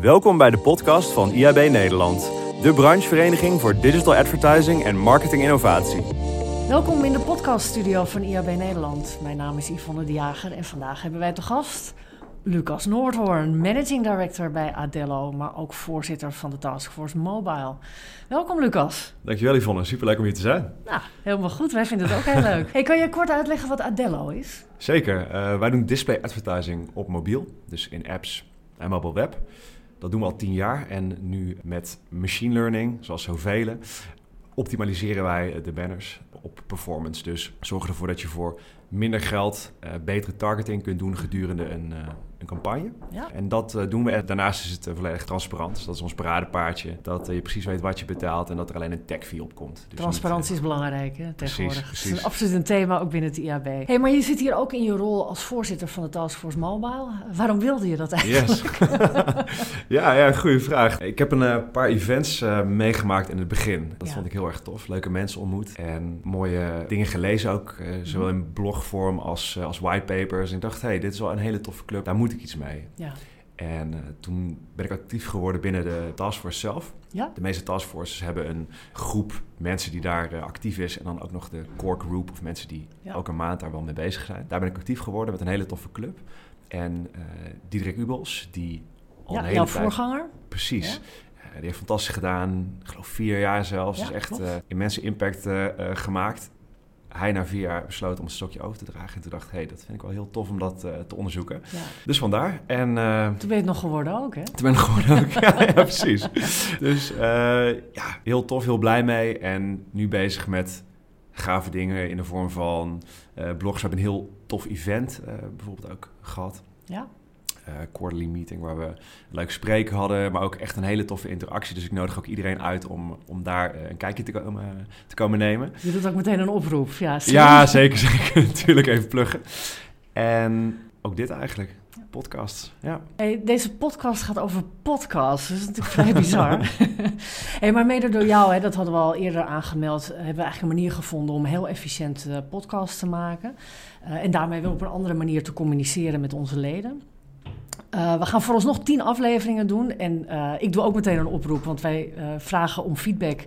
Welkom bij de podcast van IAB Nederland, de branchevereniging voor digital advertising en marketing innovatie. Welkom in de podcaststudio van IAB Nederland. Mijn naam is Yvonne de Jager en vandaag hebben wij te gast Lucas Noordhoorn, managing director bij Adello, maar ook voorzitter van de Taskforce Mobile. Welkom Lucas. Dankjewel Yvonne, superleuk om hier te zijn. Nou, helemaal goed. Wij vinden het ook heel leuk. Hey, kan je kort uitleggen wat Adello is? Zeker. Uh, wij doen display advertising op mobiel, dus in apps en mobile web. Dat doen we al tien jaar en nu met machine learning, zoals zoveel, optimaliseren wij de banners op performance. Dus zorgen ervoor dat je voor minder geld uh, betere targeting kunt doen gedurende een, een campagne. Ja. En dat uh, doen we. Daarnaast is het volledig transparant. Dus dat is ons paradepaardje. Dat je precies weet wat je betaalt en dat er alleen een tag fee op komt. Dus Transparantie is belangrijk hè, tegenwoordig. Precies, is absoluut een thema, ook binnen het IAB. Hey, maar je zit hier ook in je rol als voorzitter van de Taskforce Mobile. Waarom wilde je dat eigenlijk? Yes. ja, ja, goede vraag. Ik heb een paar events meegemaakt in het begin. Dat vond ik heel erg tof. Leuke mensen ontmoet en mooie dingen gelezen ook. zowel in blog blogvorm als, uh, als whitepapers. En ik dacht, hey, dit is wel een hele toffe club, daar moet ik iets mee. Ja. En uh, toen ben ik actief geworden binnen de taskforce zelf. Ja? De meeste taskforces hebben een groep mensen die daar uh, actief is. En dan ook nog de core group of mensen die ja. elke maand daar wel mee bezig zijn. Daar ben ik actief geworden met een hele toffe club. En Diederik Ubels, die al ja, een hele jouw tijd... voorganger? Precies. die heeft fantastisch gedaan. Ik geloof vier jaar zelfs. Dus echt immense impact gemaakt hij na vier jaar besloot om een stokje over te dragen. En toen dacht ik, hey, dat vind ik wel heel tof om dat uh, te onderzoeken. Ja. Dus vandaar. En, uh, toen ben je het nog geworden ook, hè? Toen ben ik geworden ook, ja, ja, precies. Dus uh, ja, heel tof, heel blij mee. En nu bezig met gave dingen in de vorm van blogs. We hebben een heel tof event bijvoorbeeld ook gehad. Ja quarterly meeting waar we een leuk spreken hadden, maar ook echt een hele toffe interactie. Dus ik nodig ook iedereen uit om, om daar uh, een kijkje te komen, te komen nemen. Je doet ook meteen een oproep, ja. Ja, zeker, zeker. Natuurlijk even pluggen. En ook dit eigenlijk. Podcasts, ja. Hey, deze podcast gaat over podcasts. Dat is natuurlijk vrij bizar. hey, maar mede door jou, hè, dat hadden we al eerder aangemeld... hebben we eigenlijk een manier gevonden om heel efficiënt uh, podcast te maken. Uh, en daarmee weer op een andere manier te communiceren met onze leden. Uh, we gaan vooralsnog tien afleveringen doen. En uh, ik doe ook meteen een oproep, want wij uh, vragen om feedback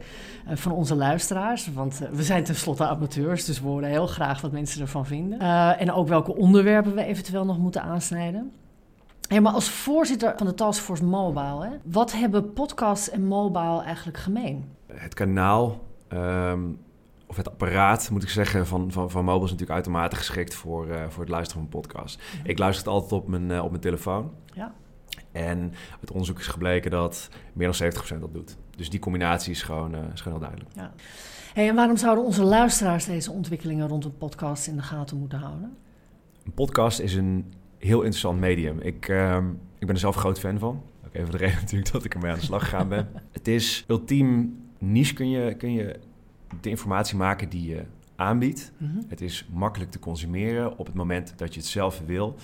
van onze luisteraars. Want we zijn tenslotte amateurs, dus we horen heel graag wat mensen ervan vinden. en ook welke onderwerpen we eventueel nog moeten aansnijden. Maar als voorzitter van de Taskforce Mobile, hè, wat hebben podcasts en mobile eigenlijk gemeen? Het kanaal um of het apparaat, moet ik zeggen, van, van, van mobile is natuurlijk uitermate geschikt voor, uh, voor het luisteren van een podcast. Ik luister het altijd op mijn, uh, op mijn telefoon. Ja. En het onderzoek is gebleken dat meer dan 70% dat doet. Dus die combinatie is gewoon, uh, is gewoon heel duidelijk. Ja. Hey, en waarom zouden onze luisteraars deze ontwikkelingen rond een podcast in de gaten moeten houden? Een podcast is een heel interessant medium. Ik, ehm, ik ben er zelf groot fan van. Ook even de reden natuurlijk dat ik ermee aan de slag gegaan ben. het is ultiem niche kun je, kun je de informatie maken die je aanbiedt. Mhm. Het is makkelijk te consumeren op het moment dat je het zelf wil.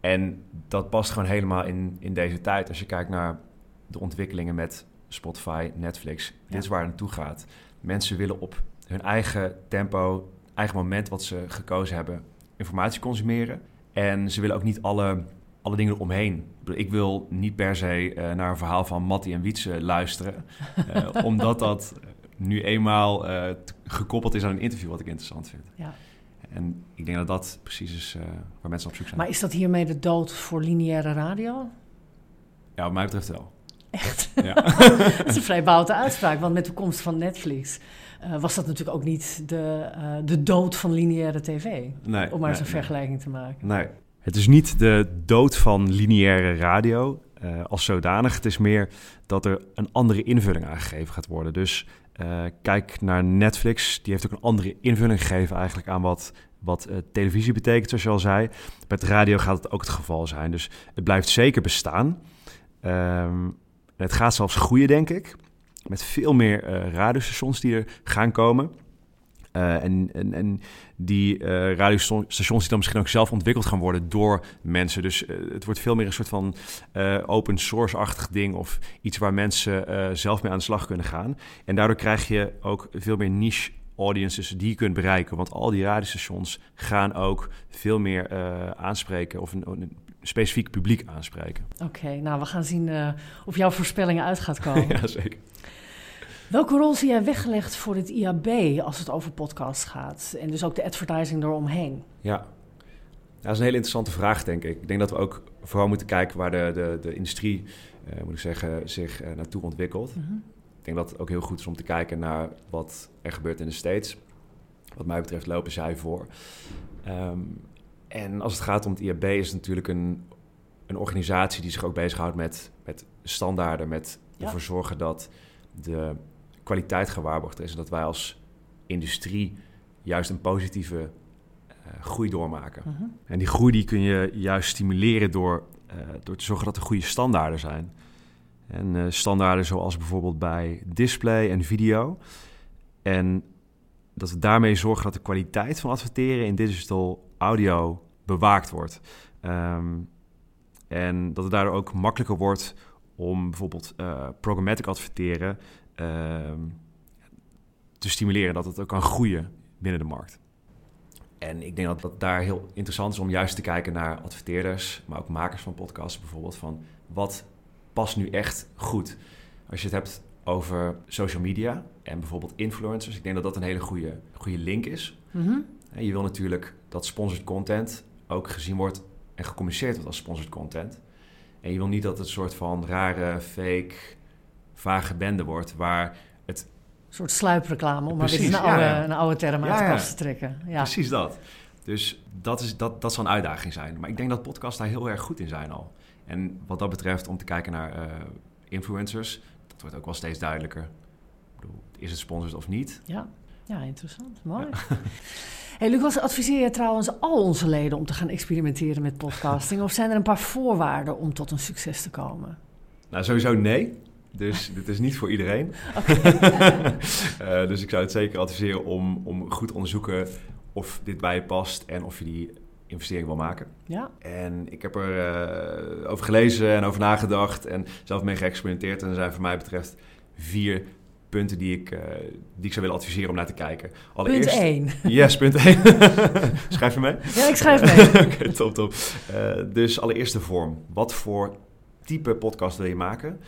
En dat past gewoon helemaal in, in deze tijd. Als je kijkt naar de ontwikkelingen met Spotify, Netflix, dit is waar het naartoe gaat. Mensen willen op hun eigen tempo, eigen moment wat ze gekozen hebben, informatie consumeren. En ze willen ook niet alle, alle dingen eromheen. Ik wil niet per se uh, naar een verhaal van Mattie en Wietse luisteren, uh, omdat dat nu eenmaal uh, gekoppeld is aan een interview wat ik interessant vind. Ja. En ik denk dat dat precies is uh, waar mensen op zoek zijn. Maar is dat hiermee de dood voor lineaire radio? Ja, wat mij betreft wel. Echt? Ja. dat is een vrij boute uitspraak, want met de komst van Netflix uh, was dat natuurlijk ook niet de, de dood van lineaire tv. Nee, om maar eens een vergelijking te maken. Nee, het is niet de dood van lineaire radio als zodanig. Het is meer dat er een andere invulling aangegeven gaat worden. Dus uh, kijk naar Netflix. Die heeft ook een andere invulling gegeven eigenlijk aan wat, wat uh, televisie betekent, zoals je al zei. Met radio gaat het ook het geval zijn. Dus het blijft zeker bestaan. Um, het gaat zelfs groeien, denk ik. Met veel meer uh, radiostations die er gaan komen. Uh, en, en, en die uh, radiostations die dan misschien ook zelf ontwikkeld gaan worden door mensen. Dus uh, het wordt veel meer een soort van open source-achtig ding of iets waar mensen zelf mee aan de slag kunnen gaan. En daardoor krijg je ook veel meer niche audiences die je kunt bereiken. Want al die radiostations gaan ook veel meer aanspreken of een, een specifiek publiek aanspreken. Oké, nou we gaan zien of jouw voorspellingen uit gaat komen. ja, zeker. Welke rol zie jij weggelegd voor het IAB als het over podcasts gaat? En dus ook de advertising eromheen? Ja, dat is een hele interessante vraag, denk ik. Ik denk dat we ook vooral moeten kijken waar de, de, de industrie, uh, moet ik zeggen, zich uh, naartoe ontwikkelt. Mhm. Ik denk dat het ook heel goed is om te kijken naar wat er gebeurt in de States. Wat mij betreft lopen zij voor. Um, en als het gaat om het IAB, is het natuurlijk een, een organisatie die zich ook bezighoudt met, met standaarden, met Ja. ervoor zorgen dat de kwaliteit gewaarborgd is. En dat wij als industrie juist een positieve eh, groei doormaken. Mhm. En die groei die kun je juist stimuleren door, eh, door te zorgen dat er goede standaarden zijn. En eh, standaarden zoals bijvoorbeeld bij display en video. En dat we daarmee zorgen dat de kwaliteit van adverteren in digital audio bewaakt wordt. Ehm, en dat het daardoor ook makkelijker wordt om bijvoorbeeld programmatic adverteren te stimuleren, dat het ook kan groeien binnen de markt. En ik denk dat dat daar heel interessant is om juist te kijken naar adverteerders, maar ook makers van podcasts bijvoorbeeld, van wat past nu echt goed. Als je het hebt over social media en bijvoorbeeld influencers, ik denk dat dat een hele goede, goede link is. Mhm. En je wil natuurlijk dat sponsored content ook gezien wordt en gecommuniceerd wordt als sponsored content. En je wil niet dat het een soort van rare, fake, vage bende wordt waar het Een soort sluipreclame, om maar weer een oude, ja, ja. een oude term uit Ja, de ja. kast te trekken. Ja. Precies dat. Dus dat, is, dat, dat zal een uitdaging zijn. Maar ik denk dat podcasts daar heel erg goed in zijn al. En wat dat betreft, om te kijken naar eh, influencers, dat wordt ook wel steeds duidelijker. Ik bedoel, is het sponsored of niet? Ja, ja interessant. Mooi. Hey Lucas, adviseer je trouwens al onze leden om te gaan experimenteren met podcasting? Of zijn er een paar voorwaarden om tot een succes te komen? Nou, sowieso nee. Dus dit is niet voor iedereen. Eh, dus ik zou het zeker adviseren om, om goed te onderzoeken of dit bij je past en of je die investering wil maken. Ja, En ik heb er eh, over gelezen en over nagedacht en zelf mee geëxperimenteerd. En er zijn voor mij betreft vier punten die ik, eh, die ik zou willen adviseren om naar te kijken. punt 1. Yes, punt 1. Schrijf je mee? Ja, ik schrijf mee. Oké, top, top. Dus allereerst de vorm. Wat voor type podcast wil je maken?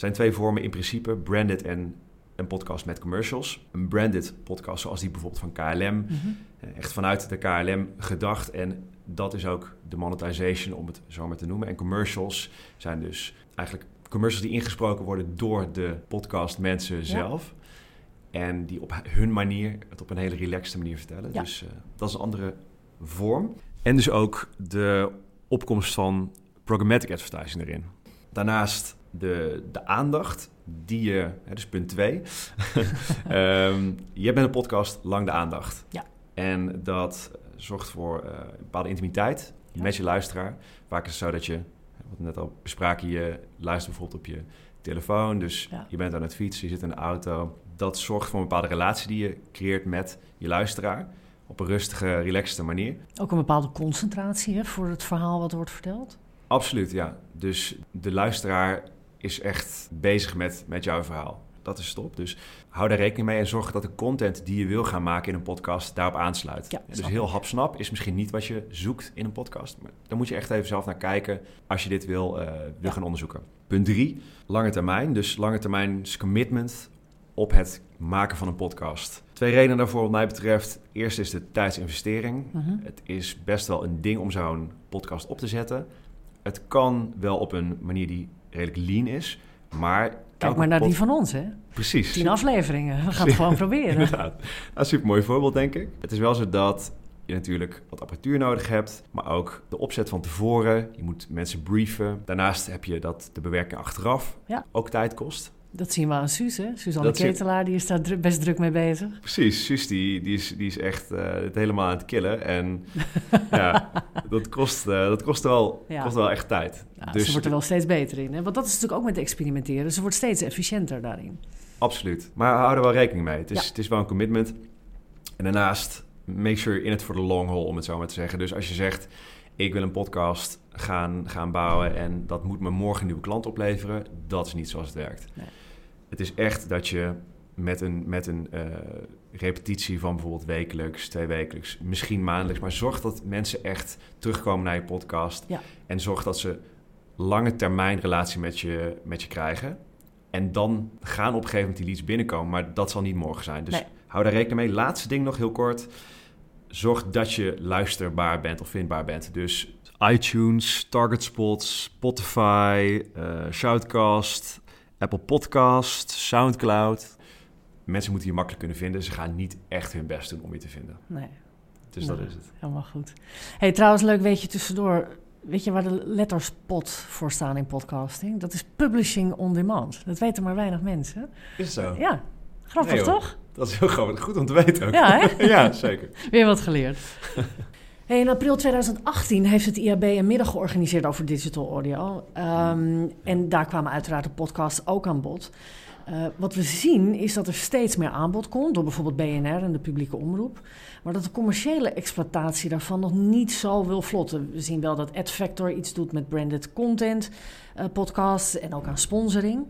Het zijn twee vormen in principe, branded en een podcast met commercials. Een branded podcast zoals die bijvoorbeeld van KLM. Mhm. Eh, Echt vanuit de KLM gedacht. En dat is ook de monetization, om het zo maar te noemen. En commercials zijn dus eigenlijk commercials die ingesproken worden door de podcastmensen zelf. En die op hun manier het op een hele relaxte manier vertellen. Ja. Dus eh, dat is een andere vorm. En dus ook de opkomst van programmatic advertising erin. Daarnaast de, de aandacht die je, hè, dus punt 2. Ehm, je met een podcast lang de aandacht. Ja. En dat zorgt voor eh, een bepaalde intimiteit Ja. met je luisteraar. Vaak is het zo dat je, wat we net al bespraken, je luistert bijvoorbeeld op je telefoon. Dus Ja. je bent aan het fietsen, je zit in de auto. Dat zorgt voor een bepaalde relatie die je creëert met je luisteraar. Op een rustige, relaxte manier. Ook een bepaalde concentratie hè, voor het verhaal wat wordt verteld. Absoluut, ja. Dus de luisteraar is echt bezig met, met jouw verhaal. Dat is top. Dus hou daar rekening mee en zorg dat de content die je wil gaan maken in een podcast daarop aansluit. Ja, dus heel hapsnap is misschien niet wat je zoekt in een podcast. Maar daar moet je echt even zelf naar kijken als je dit wil, eh, wil Ja. gaan onderzoeken. Punt drie, lange termijn. Dus lange termijn commitment op het maken van een podcast. Twee redenen daarvoor wat mij betreft. Eerst is de tijdsinvestering. Mhm. Het is best wel een ding om zo'n podcast op te zetten. Het kan wel op een manier die redelijk lean is, maar... Kijk maar naar die van ons, hè? Precies. Tien afleveringen. We gaan het gewoon proberen. Inderdaad. Een super mooi voorbeeld, denk ik. Het is wel zo dat je natuurlijk wat apparatuur nodig hebt, maar ook de opzet van tevoren. Je moet mensen brieven. Daarnaast heb je dat de bewerking achteraf Ja. ook tijd kost. Dat zien we aan Suus, hè? Suzanne Dat Ketelaar, die is daar dru- best druk mee bezig. Precies, Suus die, die, is, die is echt eh, het helemaal aan het killen. En ja, dat kost, eh, dat kost, wel, Ja. kost wel echt tijd. Ja, dus ze wordt er wel steeds beter in. Hè? Want dat is natuurlijk ook met experimenteren. Ze wordt steeds efficiënter daarin. Absoluut. Maar hou er wel rekening mee. Het is, Ja. het is wel een commitment. En daarnaast, make sure you're in it for the long haul, om het zo maar te zeggen. Dus als je zegt, ik wil een podcast gaan, gaan bouwen en dat moet me morgen een nieuwe klant opleveren, dat is niet zoals het werkt. Nee. Het is echt dat je met een, met een uh, repetitie van bijvoorbeeld wekelijks, twee wekelijks, misschien maandelijks. Maar zorg dat mensen echt terugkomen naar je podcast. Ja. En zorg dat ze lange termijn relatie met je, met je krijgen. En dan gaan op een gegeven moment die leads binnenkomen. Maar dat zal niet morgen zijn. Dus Nee. hou daar rekening mee. Laatste ding nog heel kort. Zorg dat je luisterbaar bent of vindbaar bent. Dus iTunes, Target Spots, Spotify, eh, Shoutcast, Apple Podcast, Soundcloud. Mensen moeten je makkelijk kunnen vinden. Ze gaan niet echt hun best doen om je te vinden. Nee, Dus Nou. dat is het. helemaal goed. hey, trouwens, leuk weet je tussendoor. Weet je waar de letters POT voor staan in podcasting? Dat is Publishing on Demand. Dat weten maar weinig mensen. Is zo? Ja, grappig Nee, toch? Dat is heel grappig. Goed om te weten ook. Ja, hè? ja, zeker. Weer wat geleerd. In april 2018 heeft het IAB een middag georganiseerd over digital audio. Ehm, en daar kwamen uiteraard de podcasts ook aan bod. Eh, wat we zien is dat er steeds meer aanbod komt door bijvoorbeeld BNR en de publieke omroep. Maar dat de commerciële exploitatie daarvan nog niet zo wil vlotten. We zien wel dat AdFactor iets doet met branded content, eh, podcasts en ook aan sponsoring.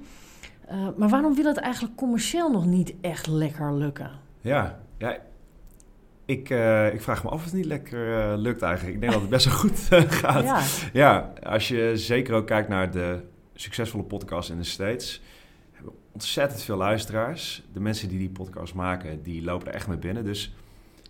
Eh, maar waarom wil het eigenlijk commercieel nog niet echt lekker lukken? Ja, ja. Ik, eh, ik vraag me af of het niet lekker eh, lukt eigenlijk. Ik denk dat het best wel goed eh, gaat. Ja, Ja, als je zeker ook kijkt naar de succesvolle podcasts in de States, hebben ontzettend veel luisteraars. De mensen die die podcast maken, die lopen er echt mee binnen. Dus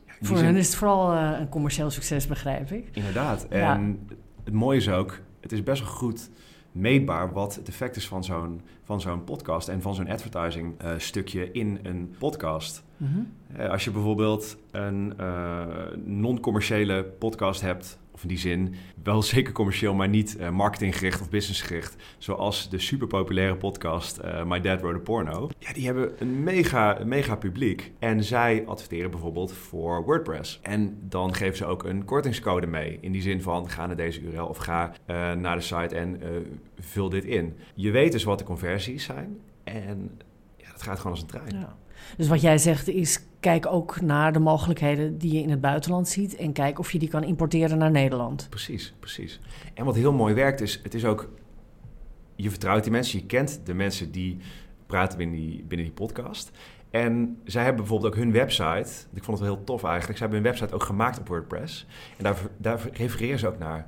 ja, voor zin- hen is het vooral een commercieel succes, begrijp ik. Inderdaad. Ja. En het mooie is ook, het is best wel goed meetbaar wat het effect is van zo'n, van zo'n podcast en van zo'n advertising stukje in een podcast. Mhm. Eh, Als je bijvoorbeeld een eh, non-commerciële podcast hebt, of in die zin wel zeker commercieel, maar niet eh, marketinggericht of businessgericht, zoals de superpopulaire podcast My Dad Wrote a Porno. Ja, die hebben een mega, mega publiek en zij adverteren bijvoorbeeld voor WordPress. En dan geven ze ook een kortingscode mee, in die zin van ga naar deze URL of ga naar de site en vul dit in. Je weet dus wat de conversies zijn en ja, dat gaat gewoon als een trein. Ja. Dus wat jij zegt is, kijk ook naar de mogelijkheden die je in het buitenland ziet en kijk of je die kan importeren naar Nederland. Precies, precies. En wat heel mooi werkt is, het is ook, je vertrouwt die mensen, je kent de mensen die praten binnen die, binnen die podcast. En zij hebben bijvoorbeeld ook hun website, ik vond het wel heel tof eigenlijk, ze hebben hun website ook gemaakt op WordPress. En daar, daar refereren ze ook naar.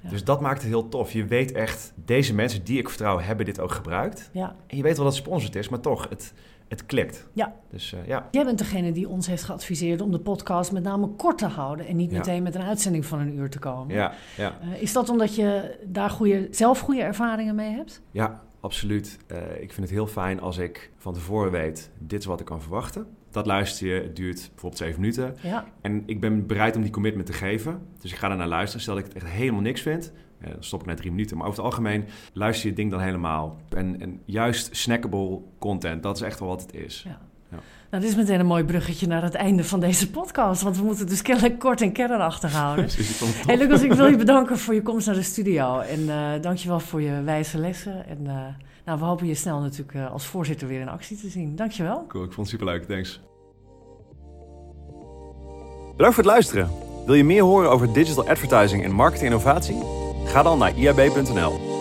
Ja. Dus dat maakt het heel tof. Je weet echt, deze mensen die ik vertrouw hebben dit ook gebruikt. Ja. En je weet wel dat het sponsored is, maar toch, het, het klikt. Ja. Dus eh, ja, Jij bent degene die ons heeft geadviseerd om de podcast met name kort te houden en niet Ja. meteen met een uitzending van een uur te komen. ja, ja. Eh, is dat omdat je daar goede, zelf goede ervaringen mee hebt? Ja, absoluut. Eh, ik vind het heel fijn als ik van tevoren weet, dit is wat ik kan verwachten. Dat luister je, het duurt bijvoorbeeld zeven minuten. Ja. En ik ben bereid om die commitment te geven. Dus ik ga er naar luisteren. Stel dat ik het echt helemaal niks vind, dan stop ik na drie minuten. Maar over het algemeen luister je het ding dan helemaal. En, en juist snackable content, dat is echt wel wat het is. ja. Ja. Nou, dit is meteen een mooi bruggetje naar het einde van deze podcast, want we moeten dus kennelijk kort en kernachtig houden. Dus Hey. Lucas, ik wil je bedanken voor je komst naar de studio. En eh dankjewel voor je wijze lessen. En eh, nou, we hopen je snel natuurlijk eh, als voorzitter weer in actie te zien. Dankjewel. Cool, ik vond het superleuk. Thanks. Bedankt voor het luisteren. Wil je meer horen over digital advertising en marketing innovatie? Ga dan naar iab.nl.